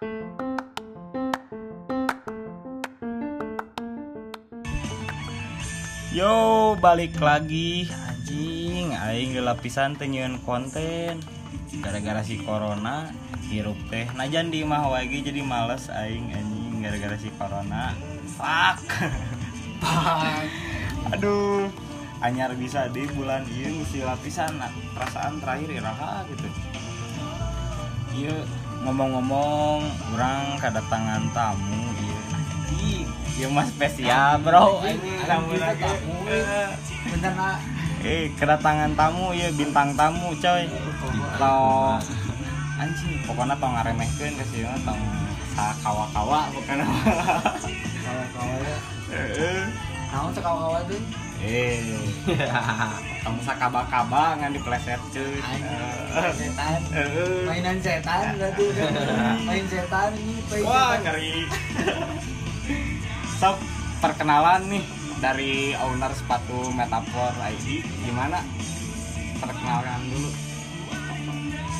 Yo, balik lagi. Anjing aing lapisan teh nyieun konten. Gara-gara si corona hirup teh. Najan di mah lagi jadi males aing anjing gara-gara si corona. Fuck. Aduh anyar bisa di bulan ini mesti lapisan. Perasaan terakhir iraha gitu. Iya ngomong-ngomong orang kedatangan tamu iya. Iya mah spesial bro. Tamu lagi bener nak eh kedatangan tamu ya bintang tamu coy. Tong anjing pokoknya tong ngaremehkeun ke sieuna tong sakawa-kawa bukan kawan-kawan ya. Naon sekawan tuh eh tong sakaba-kaba ngan dipleset cuy Anjing, setan Heeh. mainan setan berarti main setan ini main Wah, setan ngeri. Sob, perkenalan nih dari owner sepatu Metafor ID. Gimana? Perkenalkan dulu.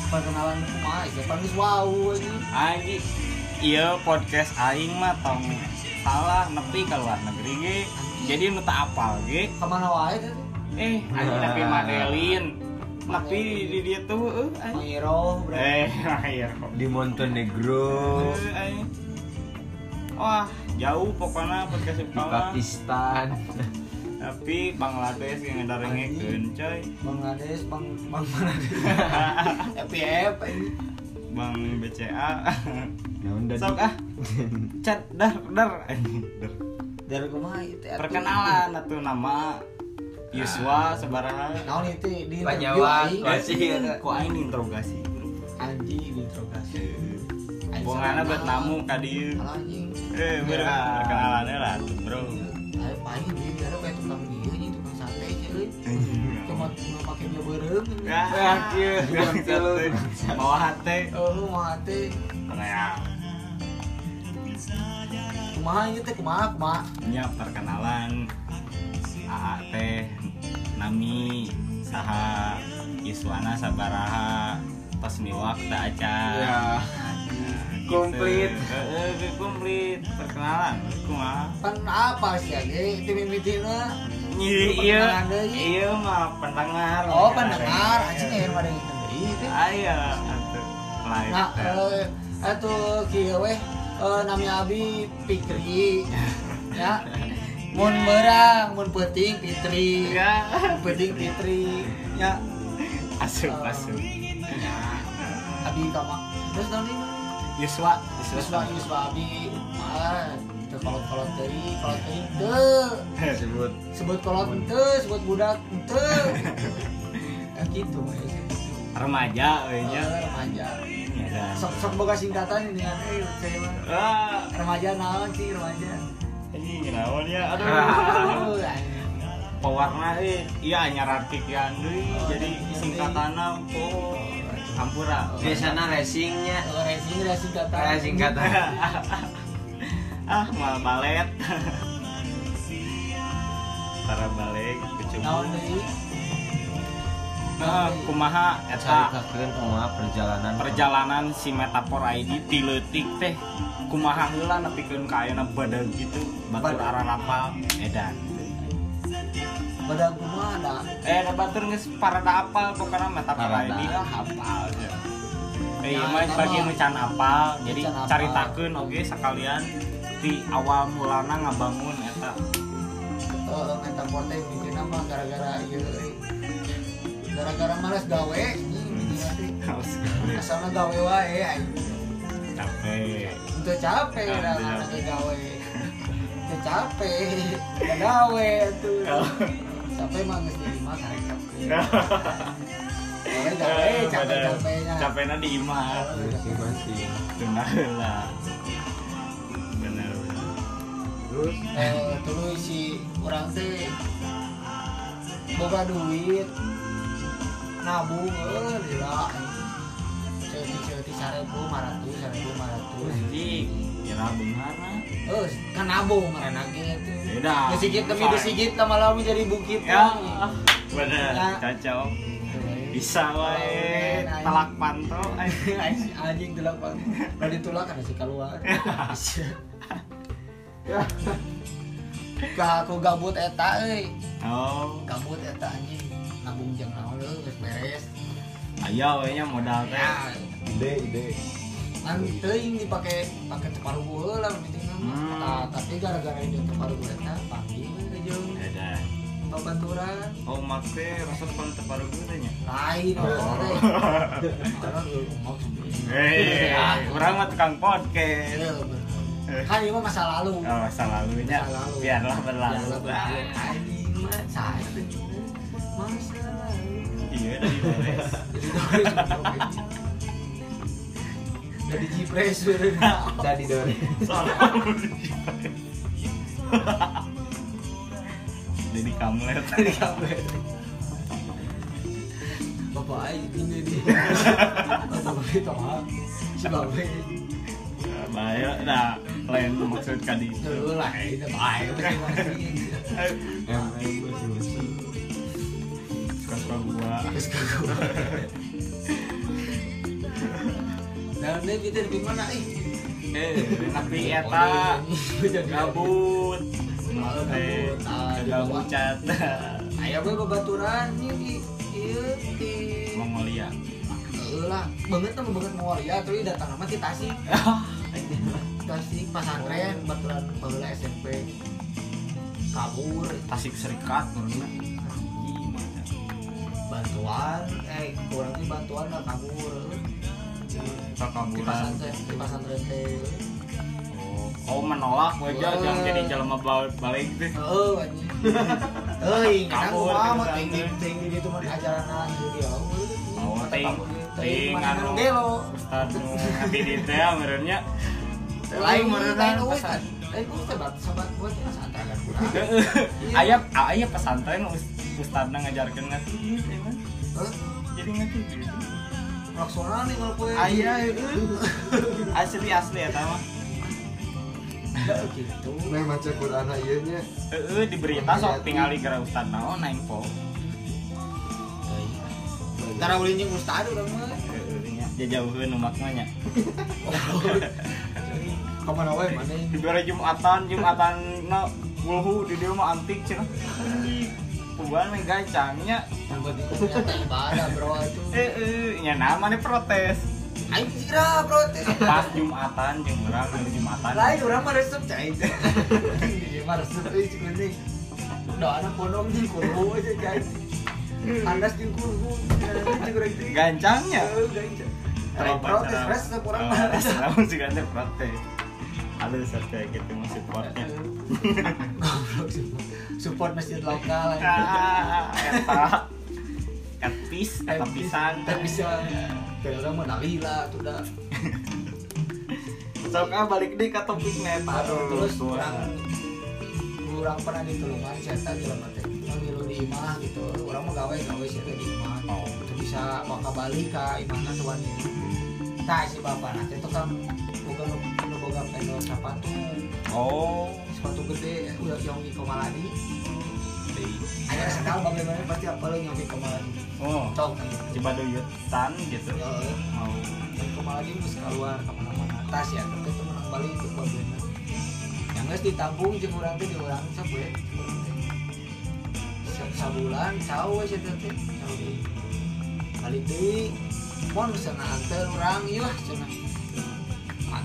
perkenalan kumaha setan geus wow ini Aji, iya podcast aing mah tong salah nepi ke luar negeri ge. Jadi nu tak apal ge. ke mana wae teh Eh, anjing nepi Madelin. Nepi di dia tuh eh anjing. Miro berarti Eh, ayo. di Montenegro Eh, anjing. Wah, jauh pokoknya podcast di. Pakistan tapi Bangladesh yang ada rengekeun coy Bangladesh bang bang Bangladesh FPF ini Bang BCA nah udah sok ah cat dar dar Dar. Dari kumaha itu atuh. perkenalan atuh nama Yuswa sebaraha naon itu di Panyawa, interview, Wasir. kok aing. interogasi. Anjing diinterogasi Anjing, Bongana buat namu ka dieu Alah, anjing. Eh perkenalannya lah tuh bro. Ayo paling dia biar kayak tukang dia nih tukang sate cuy. Cuma cuma pakai dia berem. Ya, kieu bawa hate. Oh, mau hati. ya Kumaha ieu teh kumaha kumaha? nya perkenalan. AA teh nami saha Yuswana sabaraha tos miwak da acan ya komplit. Heeh, komplit perkenalan kumaha? Pan apa sih age? Itu mimitina? iya deui. iya. mah pendengar. Oh, pendengar. Anjing ya mah gitu deui teh. ayo Nah, eh atuh kieu weh eh nami abi Pikri. Ya. Mun berang, mun penting Fitri. ya. Mun penting Fitri. Ya. asup asup. Abi kama. Terus tahun ini? Yuswa Yuswa. Yuswa Abi. Ah teu kolot kolot teuing kolot teuing teu sebut. Sebut kolot teu sebut budak teu ya gitu. Remaja nya Oh, remaja. ya sok sok boga singkatan ini kan eh ah. Remaja naon sih remaja? Ini naon ya aduh. Pewarna eh iya anyar artikian deui jadi singkatana oh hampura biasanya racingnya. Oh, racing racing kata. Racing kata. Ah mal balet. Para balik naon kecuma deui nah kumaha eta kumaha perjalanan perjalanan si Metafor ID ti leutik teh kumaha heula nepikeun ka ayeuna badag gitu batur Badag. ararapal edan badak kumaha da eh da batur geus parada apal pokona Metafor. ID lah hafal ya Eh, Nah, mah bagi mah. nu can apal jadi apal. caritakeun oge sekalian di awal mulana ngabangun eta eh metafor teh bikin apa gara-gara ieu. Gara-gara males gawe teh asalna gawe wae capek Itu capek anak gawe. Itu capek. Udah gawe tuh. Capek mah geus di imah kan capek. Gawe capek capeknya. capeknya di imah masih bener bener terus Eh tuluy si urang teh boga duit nabung euy lila. Ceuti-ceuti 1000, 500, 1000, 500. anjing kira beungarna Eus, kan nabung marana gitu. beda Desigit demi desigit lama-lama jadi bukit ya bener Ya. cocok bisa wae Oh, telak panto Anjing tulak banget. Lalu ditulak kan si keluar. Ya. Ka aku gabut eta euy. oh Gabut eta anjing. Nabung jeung naon euy geus beres. ayo we nya modal teh Ya, ide ide kan teuing dipake pake teparuh heula penting Hmm. mah. Tapi gara-gara itu teparuh eta panggil we jeung ada babaturan. oh mak teh rasa depan teparuh gue nya Lain Oh. lu eh orang mah tukang podcast Iya. Kan ini mah masa lalu. oh masa lalunya Masa lalu. biarlah berlalu Biarlah berlalu. Anjing mah saya. Iya dari bener. Jadi Jipres jadi dore jadi kamlet. Jadi kabar. Bapak Ai ini di. Bapak itu si Babe. bahaya. Nah lain maksud kadi Dulu lah itu baik suka suka gua Terus kagak. Dan dia kita di mana ih? eh tapi eta jadi gabut Malu eh gabut. Ah, di gabut cat Aya we babaturan nih di ieu di Mongolia Heuh lah, banget tuh banget ya, tapi datang nama di Tasik. Tasik pesantren baturan baheula SMP. Kabur Tasik Serikat menurutnya bantuan eh kurang sih bantuan lah kabur. Di pesantren teh. oh oh menolak gue aja jangan jadi jelema bal- balik deh Oh, anjing. Euy, Kabur, kumaha mah gitu, tinggi tinggi di teman ajaran aja dia. Oh, ting ting anu. Ustad ngabi di teh amernya Lain meureun lain pesan. uis kan. Lain uis teh bat sabat buat pesantren kan kurang. aya aya pesantren ustadna ngajarkeun ngati teh mah Hah? jadi ngati gitu Laksana nih kalau poe. aya asli asli eta mah gitu. Meh maca Quran ieu nya. Heeh di berita sok tingali gara ustad naon na info Karena ulin jeung ustad urang mah. Jajauheun umat mah nya Ke mana wae mana? di bare Jumatan Jumatan na wulhu di dia mah antik cenah Pembuatan mah gancangnya ibadah bro itu. eh eh nya nama nih protes Aing sira protes. pas Jumatan jeung urang Jumatan Lain urang mah resep cai. Di mah resep euy cik geuning. Doana pondok di kurbu aja cai. Andas kurbu. Gancangnya gancang. Protes resep urang mah. Namun sih kan protes halus kayak gitu mau supportnya. Support. Masjid lokal aja. ah eta katpis eta pisan Tak bisa. Kayak orang mah nalila tuh dah. sok ah balik deh ke topik net. Aduh, terus orang orang pernah ditulungan cerita di lama teh ngilu di imah gitu. Orang mau gawe gawe sih di imah. Oh. Itu bisa bawa balik ke imahna tuan ini. Nah si bapak nanti itu kan bukan boga pendol sepatu oh. Sepatu gede udah yang di komaladi di ada sekal bagaimana? Pasti apa lo yang di komaladi oh. Cok. Coba duyutan gitu. Ya mau yang komaladi harus keluar ke mana-mana. Tas ya tapi itu menang balik ke babena yang harus ditabung jeung urang teh di urang sok we Sa- sabulan cau we cenah teh cau deui balik deui mon sana anter urang ieu lah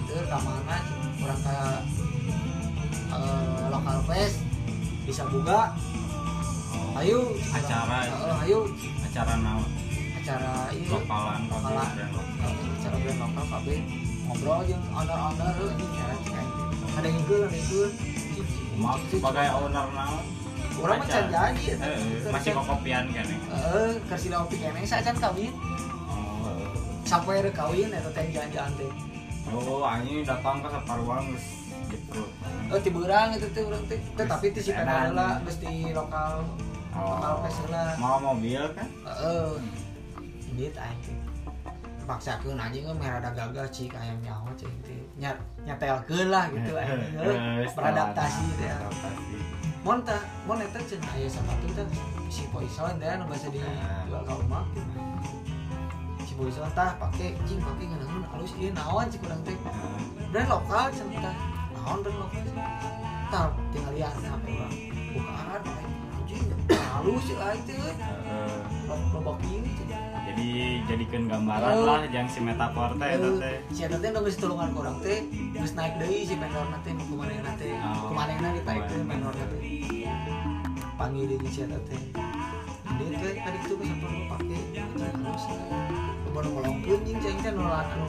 cenah anter ka mana cenah urang ka eh, lokal fest bisa buka oh, ayo Acara. Heeh, ayo acara naon acara ieu lokalan Lokalan. brand lokal cara brand lokal KB ngobrol jeung owner-owner heuh anjing ya cai ada yang ngeukeun ada yang ngeukeun Maaf, sebagai owner naon Orang mah can jadi ya. Eh, eh, masih kokopian kan ya Heeh, kasih opi keneh sacan kawin. oh eh. Sampai ada kawin eta teh jangan teh. Oh ini datang ke separuhan geus gitu Oh ti beurang itu teh urang teh. Teh tapi ti si Edan. Pena heula geus di lokal lokal oh pes heula. mau mobil kan Heeh. Aing teh. Paksakeun anjing mah merada gagah cik ayam nyawa cik teh. Nyat nyetelkeun lah gitu Eh, anjing. eh, Beradaptasi teh. beradaptasi mon tah mon eta cenah aya sepatu si poison teh anu biasa di jual ka rumah poison tah pake cing pake ngeunaheun halus ieu naon cik urang teh? Brand lokal cenah tah. Naon brand lokal tah tinggal lihat HP urang bukaan anjing halus sih lah itu. Heeh. loba ini jadi jadikan gambaran Oh. lah yang si metafor teh eta teh. Si eta teh geus tulungan ku urang teh geus naik deui si teh nu kumanehna teh. Oh. kumanehna ditaikeun vendorna teh panggil deui si eta teh. Dia teh tadi itu geus sampun gua pake halus jeung cing teh nu la- anu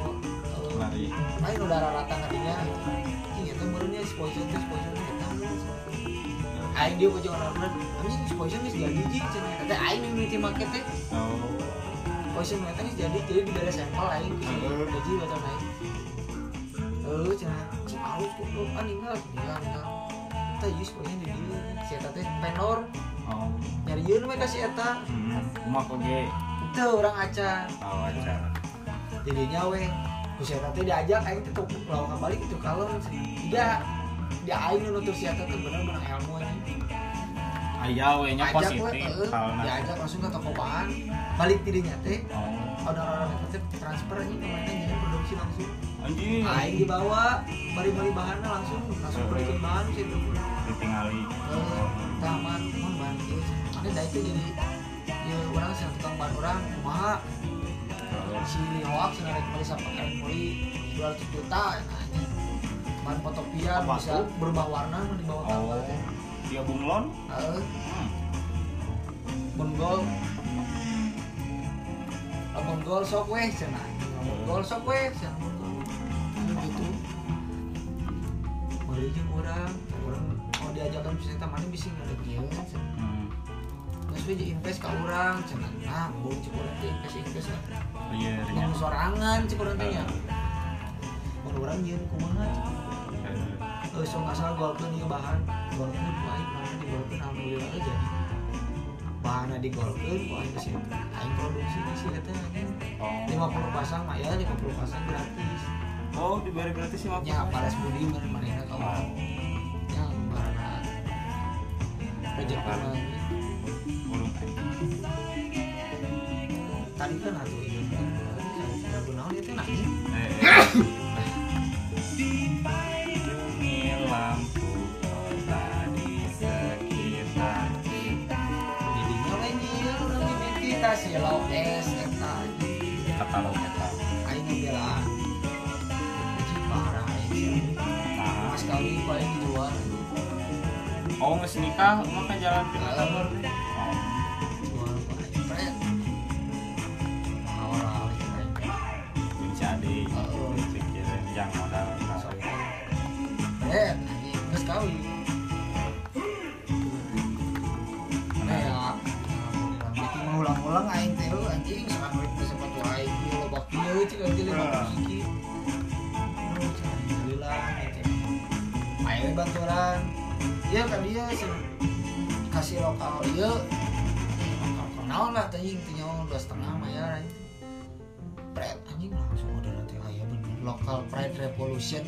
lari. lain rata kadinya cing eta meureunnya si poison teh si poison. Teh Aing dia kocok orang anjing si poison jadi jing eta teh aing make teh. Oh. Poison eta geus jadi jadi dibere sampel aing gaji batal naik cenah cing halus kok lu ah ninggal ninggal ninggal eta. Yus poison di dieu si teh vendor oh. Nyarieun we ka si eta. Hmm. kumaha oge teu urang acan oh acara jadinya we ku si eta teh diajak aing tuh lawan balik itu kalon tidak dia aing nu nutur si eta teh bener-bener ilmu aja. Aya we nya ajak we positif heeh, halna diajak langsung ke toko bahan balik tidinya teh. Oh. Ada orang eta teh transfer aja ke mana jadi produksi langsung. Anjing. Aing dibawa bari-bari bahannya langsung langsung Heeh. balikin bahan sih itu ditingali ke taman mon bahan ieu mana da itu jadi ya orang sih tukang bahan orang kumaha? Si hoak sih narik beli sampai kali beli 200 juta ya nanya bahan fotopian bisa berubah warna mau dibawa oh tanggal dia bunglon? Heeh, hmm. Bonggol Lamun gol sok weh cenah. Lamun gol sok weh Bonggol. Anu gitu. Balik jeung urang, urang mau diajakan bisa mana bisa ada kieu Geus we invest ka urang cenah. Nah, bung cek urang teh invest invest lah. nya Ngomong sorangan urang teh nya. Mun urang nyieun kumaha. Heeh. Eh sok asal golkeun ieu bahan. Golkeun ku aing mana digolkeun alhamdulillah aja. Bahanna digolkeun ku aing geus aing produksi di sini teh anjing. oh 50 pasang mah ya 50 pasang gratis oh diberi gratis sih nya paras budi mana mana kau oh nya mana tadi kan atuh ini lagu Orang. Ieu kan dia kasih lokal. Lokal kenal lah anjing teh nyawa dua setengah anjing. Pret anjing langsung order nanti. Aya bener lokal pride revolution.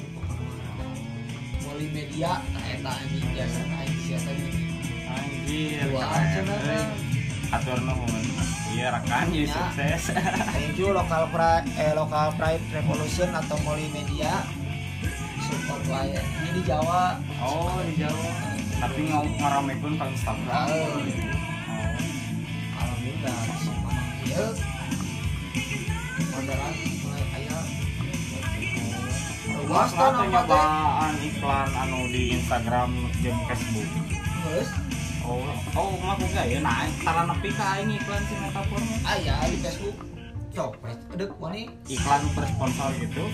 Multimedia nah eta anjing biasa aing siasa di anjir atur nuhun iya rekan jadi Ya. sukses. Thank you lokal pride eh lokal pride revolution atau multimedia support wae ini di Jawa. Oh di Jawa. Tapi ngau ngaramekeun ka Instagram. Oh. oh alhamdulillah ieu orderan mulai aya luas teh nyobaan iklan anu di Instagram jeung Facebook. geus Oh, oh mah boga ya? Naik tara nepi ka aing iklan si metafor aya di Facebook. Copet edek wani. Iklan bersponsor gitu.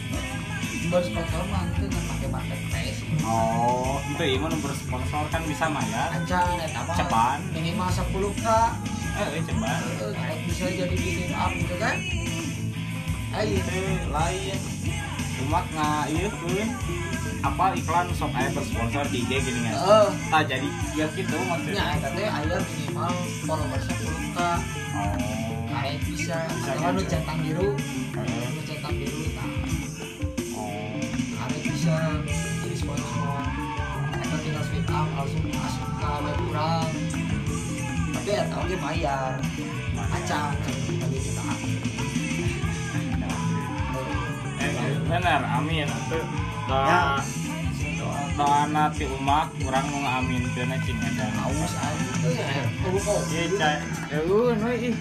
Bersponsor mah teu kan make marketplace Oh, itu ieu mah nu bersponsor kan bisa mayar. Ancan eta mah Cepan. minimal 10k Eh, ceban. Eh, naik bisa jadi bikin up gitu kan ayo Itu lain. Cuma ieu keun apa iklan sok aya bersponsor di IG gini kan. eh Tah jadi ya gitu nya maksudnya. eta teh aya minimal followersnya 10k Oh. karek bisa Bisa atau nu gitu. centang biru Eh, nu centang biru langsung masuk ke web kurang tapi ya tahu dia bayar. Acang kali kita Eh, bener amin. Itu doa Ya. doa nanti umak kurang mau amin. Kena cing ada aus ya oh kok iya cai eh ih.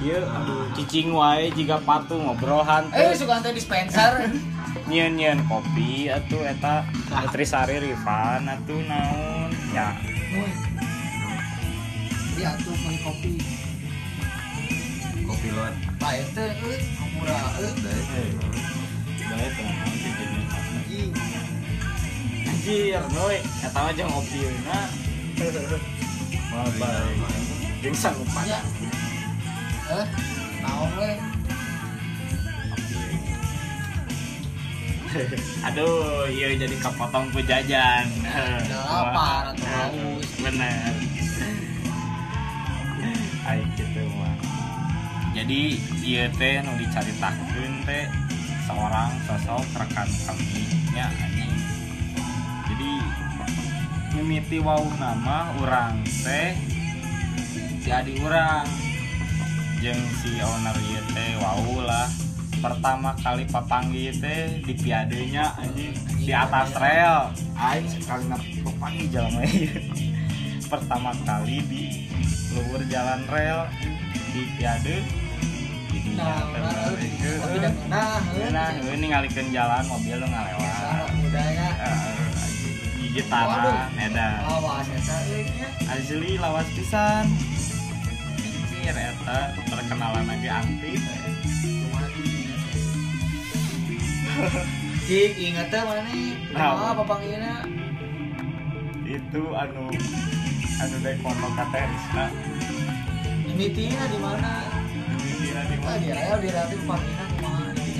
Iya aduh cicing wae jika patu ngobrol hantu. Eh suka antar dispenser nyen nyen kopi atuh eta Nutrisari Rifan atuh naon? Ya. Woi. dia tuh beli kopi kopi lot Pak ente eh murah eh. Anjing. Anjir noy eta mah jeung opieuna mah bae jeung sanggup ya eh naon we Aduh, iya jadi kepotong pejajan. udah lapar atau haus Bener. Ayo gitu mah. Jadi iya teh nu dicaritakeun teh seorang sosok rekan kami nya anjing. Jadi mimiti wau nama orang teh jadi orang jeung si owner ieu teh wau lah pertama kali papanggi teh di piadenya anjing di atas rel. Aing sekali papanggi jalan pertama kali di luhur jalan rel di piade. Jadi nah ini ngalikeun jalan mobil lu ngalewat. Sangat mudanya gigi tanah edan awas eta eh asli lawas pisan. Anjir eta perkenalan lagi anti Cik, inget teh mana nih? Nah. apa panggilnya? itu anu anu dek kono kata Rizka Mimitina di mana? kira di Ah, mana di rel di kumaha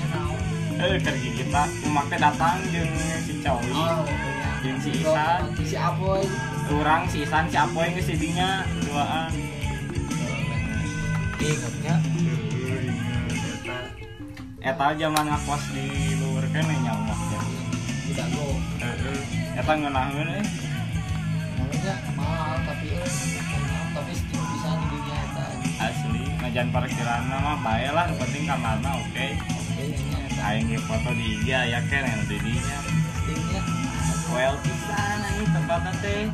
naon? eh kerja kita make datang jeung si Cowi Oh, iya. jeung si Isan Si Apoy. kurang si Isan si Apoy duaan Ingatnya. Eta zaman ngakos di luar kan nya umah teh Tidak go. eta ngeunaheun eh? Namanya mahal tapi eh tapi sedikit bisa di dunia eta. asli ngajan parkiran mah bae lah penting kamarna oke. Oke, nya eta. aing ge foto di IG ya kan yang di dinya well pisan anjing tempatna teh.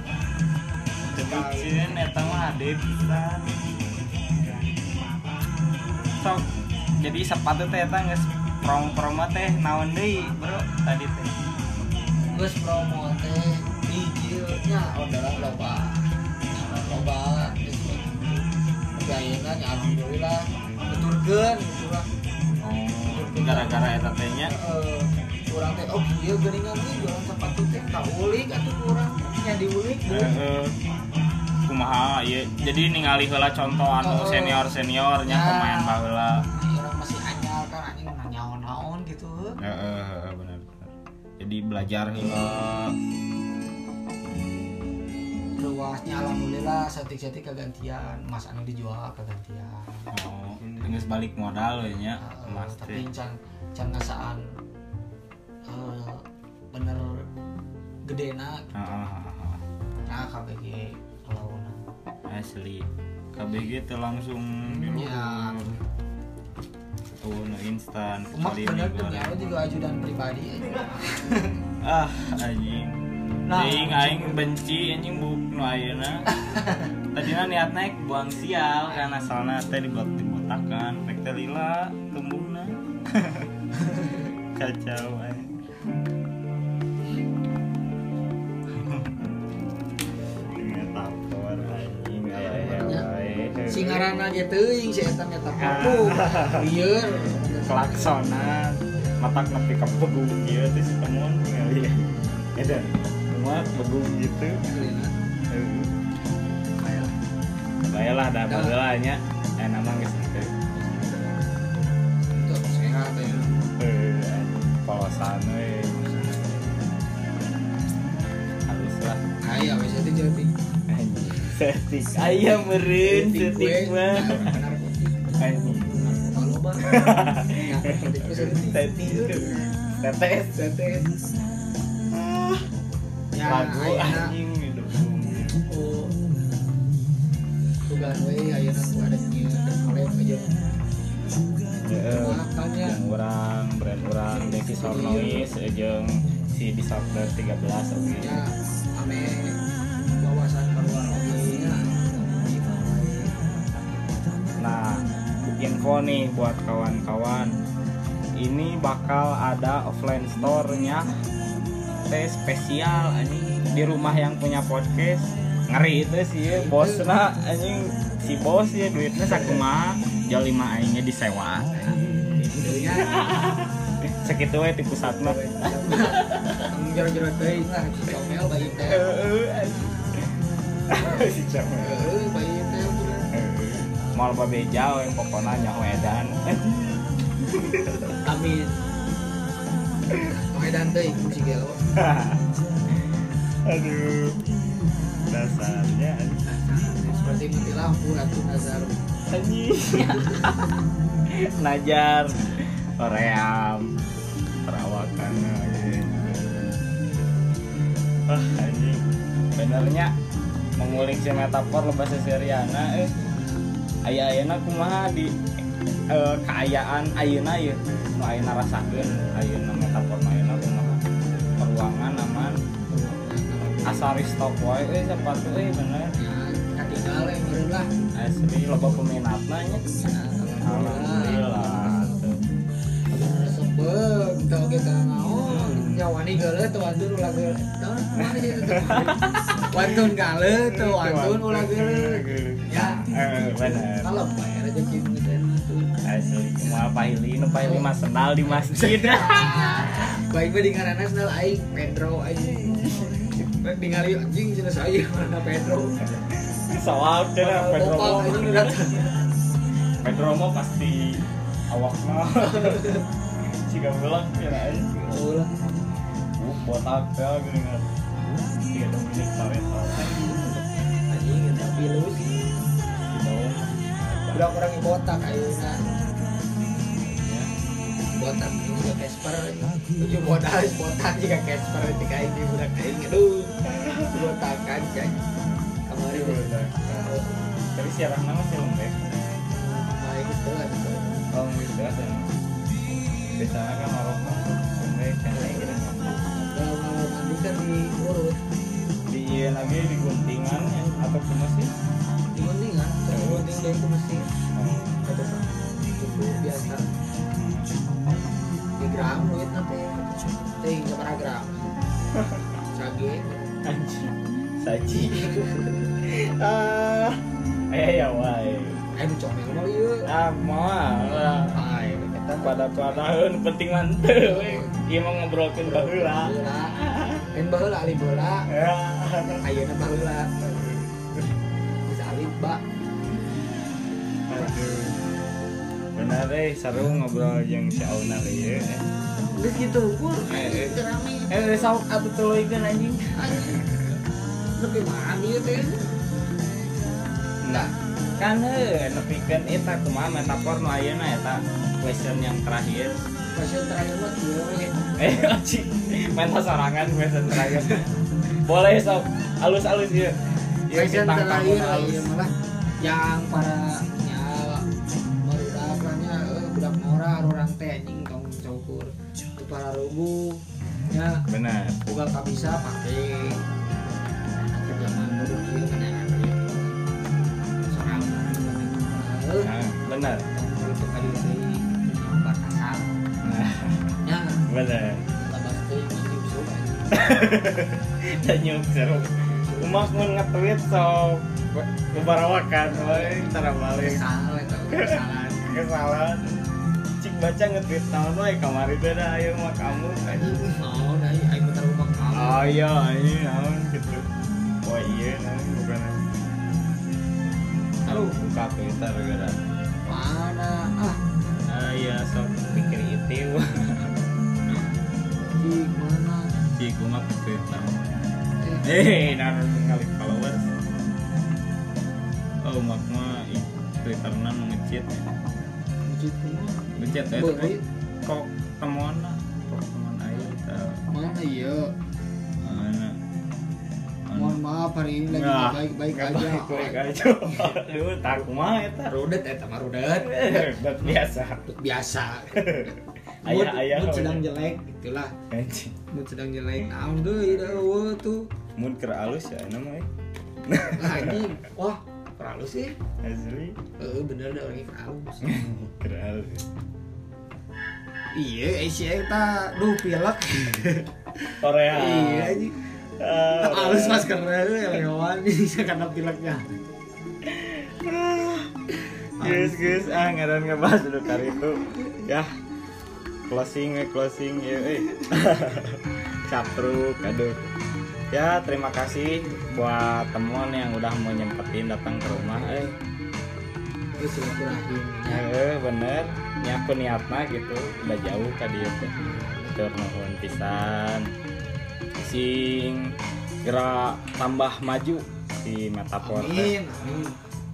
Tebucin eta mah ade pisan sok jadi sepatu teh eta geus promo-promo teh naon deui bro tadi teh Terus promo teh orderan loba. Orderan loba tapi ayeuna nya alhamdulillah beturkeun gitu lah. oh gara-gara eta teh nya kurang teh oh iya geuningan ieu jualan sepatu teh tak ulik atuh kurang nya diulik. Heeh. kumaha ieu jadi ningali heula contoh anu senior-seniornya Ya. pemain baheula naon-naon gitu. heeh bener jadi belajar heula Luasnya alhamdulillah setik-setik kegantian, Mas anu dijual kegantian. oh geus balik modal Eh, Mas tapi can can ngasaan eh, bener gedena Heeh, heeh. nah KBG lawan asli KBG teh langsung Ya. Nu instan kecuali mie goreng. nyawa juga ajudan pribadi ah anjing Nah, Aing aing benci anjing buk nu ayeuna. Tadina niat naik buang sial kan asalna teh dibot dibotakan rek teh lila tumbuhna. Kacau aing. Wae. singarana ge teuing si eta eta kuku lieur klaksonan matak nepi ka begung ieu teh si temuan ningali. Edan. Semua begung gitu. Baiklah dah Dah. baheula nya. Eh nama geus teh. untuk sehat ya Eh polosan we. Halus lah. aya wes itu jadi Setik ayam meureun setik mah. Ya. Tetes. ya Lagu anjing oh tugas we ayeuna ada nyieu aja makanya orang brand orang Devi Sornois jeung si Disorder 13 oke ya ame wawasan keluar oge info nih buat kawan-kawan. Ini bakal ada offline store-nya teh spesial anjing di rumah yang punya podcast. Ngeri itu sih ya, bosna anjing si bos ya duitnya sakumaha jual lima aingnya disewa. nya Segitu we ti pusatna. jero-jero teuing lah si comel bayi teh si. Heeh, bayi Mal babeja we pokona nyaho edan. amin Medan teh si gelo Aduh. Dasarnya seperti mati lampu ratu nazar. Najar ream perawakan wah anjing. Benernya mengulik si metafor lo bahasa Seriana eh aya ayana kumaha di eh, keayaan ayeuna ya nu ayeuna rasakeun ayeuna metafor ayeuna kumaha. Peruangan aman. Asari stop wae eh sepatu eh bener. Ya katinggal yang meureun lah. Asli loba peminatna nya. Alhamdulillah. sebeg tau kita naon nyawani geuleuh teu wantun ulah itu wantun geuleuh teu wantun ulah geuleuh ya. Eh, bener. kalau bayar rezeki gitu Asli, cuma pahili, nu pahili mah sendal di masjid. baik bae dingarana senal aing Pedro aing. Ningali anjing cenah saya mana Pedro. Soal kira Pedro. Pedro mah pasti awakna. Jika bilang kira aja. Botak ya gini kan. Tiga Dominik Toretto. anjing kita pilus Gitu. udah yang botak ayeuna Ya. botak ini juga Casper tujuh modal botak juga Casper ketika ini budak aing aduh botakan sih kemarin Botak. Tapi siaran nama sih lembek. main itu lah gitu Oh, gitu. Biasanya kan orang lembek kan diurut Di iya lagi di guntingan ya, atau cuma sih? di guntingan terus gunting dari ke mesin atau kan cukup biasa di gram duit nanti ting berapa gram sage Anjing. Saji. ah. Eh ya wae. ayo comel mau yuk Ah, moal. ayo kita pada padaheun penting manteu we. Ieu mah ngobrolkeun baheula. Baheula. Kan baheula ali bola. Ya. Ayeuna baheula. Bisa alif, Mbak. Aduh. Benar eh seru ngobrol jeung si Auna ieu. Geus gitu, gua Eh, eh. Eh sok atuh tuluikeun anjing. Tapi mana ieu teh? Enggak. Kan heuh nepikeun eta kumaha metafor nu ayeuna eta question yang terakhir. Pasien terakhir mah kieu. Eh, anjing. Main sorangan question terakhir. Boleh sok alus-alus ieu. Ieu Pasien bintang tamu terakhir alus. ieu malah yang para nya barudak lah nya eh, budak mora orang teh anjing tong cukur. Di para rubu nya Benar. buka kabisa pakai zaman dulu. Sorangan. Eh, Nah, benar. itu kali dari batasan Nah, ya benar. Tanyuk seru. Umak mun nge-tweet so kebarawakan wae cara balik. salah itu kesalahan Kesalahan. Cik baca nge-tweet tahun wae kamari teh ayo mah kamu anjing. mau dari aing muter rumah kamu Oh iya anjing naon gitu. Oh iya naon bukan. Aduh, buka Twitter gara. mana ah Ah iya sok pikir itu. di mana Cik umak ke Twitter. eh naruh kali followers. Oh, mak mah ih, Twitterna nu ngecit. kumaha Ngecit ya Beuh, kok temuan lah. Kok teman aja kita. mana iya Mana? mohon maaf hari ini lagi Nah, baik-baik nggak aja baik-baik aja aduh tak kumaha eta rudet eta mah rudet biasa biasa mood, ayah, mood udah. sedang jelek itulah Anjing. mood sedang jelek. Naon deui da eueuh tuh. Mood keur alus ya nama eh. Lagi wah terlalu sih. Asli. Eh bener dah orangnya terlalu keur alus iya eh, si eta duh pilek. Korea iya anjing. Ah, halus maskernya lewan karena pileknya. Guys guys ah ngaran ngebahas dulu kali itu. Ya closing eh closing ya eh. Capruk aduh. Ya terima kasih buat temuan yang udah mau nyempetin datang ke rumah eh. Terus silaturahim ya eh bener. Ini aku niatna gitu udah jauh ka dieu teh. Tur nuhun pisan. Sing gerak tambah maju si metafor amin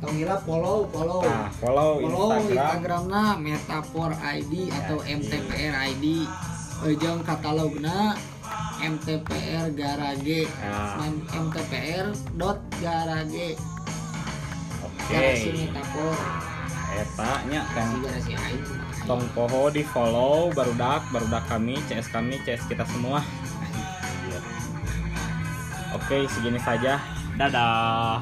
Panggilnya follow, follow. nah follow, follow Instagram Instagramna Metafor ID atau Ya, MTPR ID. Ujung katalogna MTPR Garage. Nah. Man- MTPR dot Garage. oke Garasi Metafor. eta nya kan Si garasi ID. tong poho di follow barudak barudak kami CS kami CS kita semua oke segini saja dadah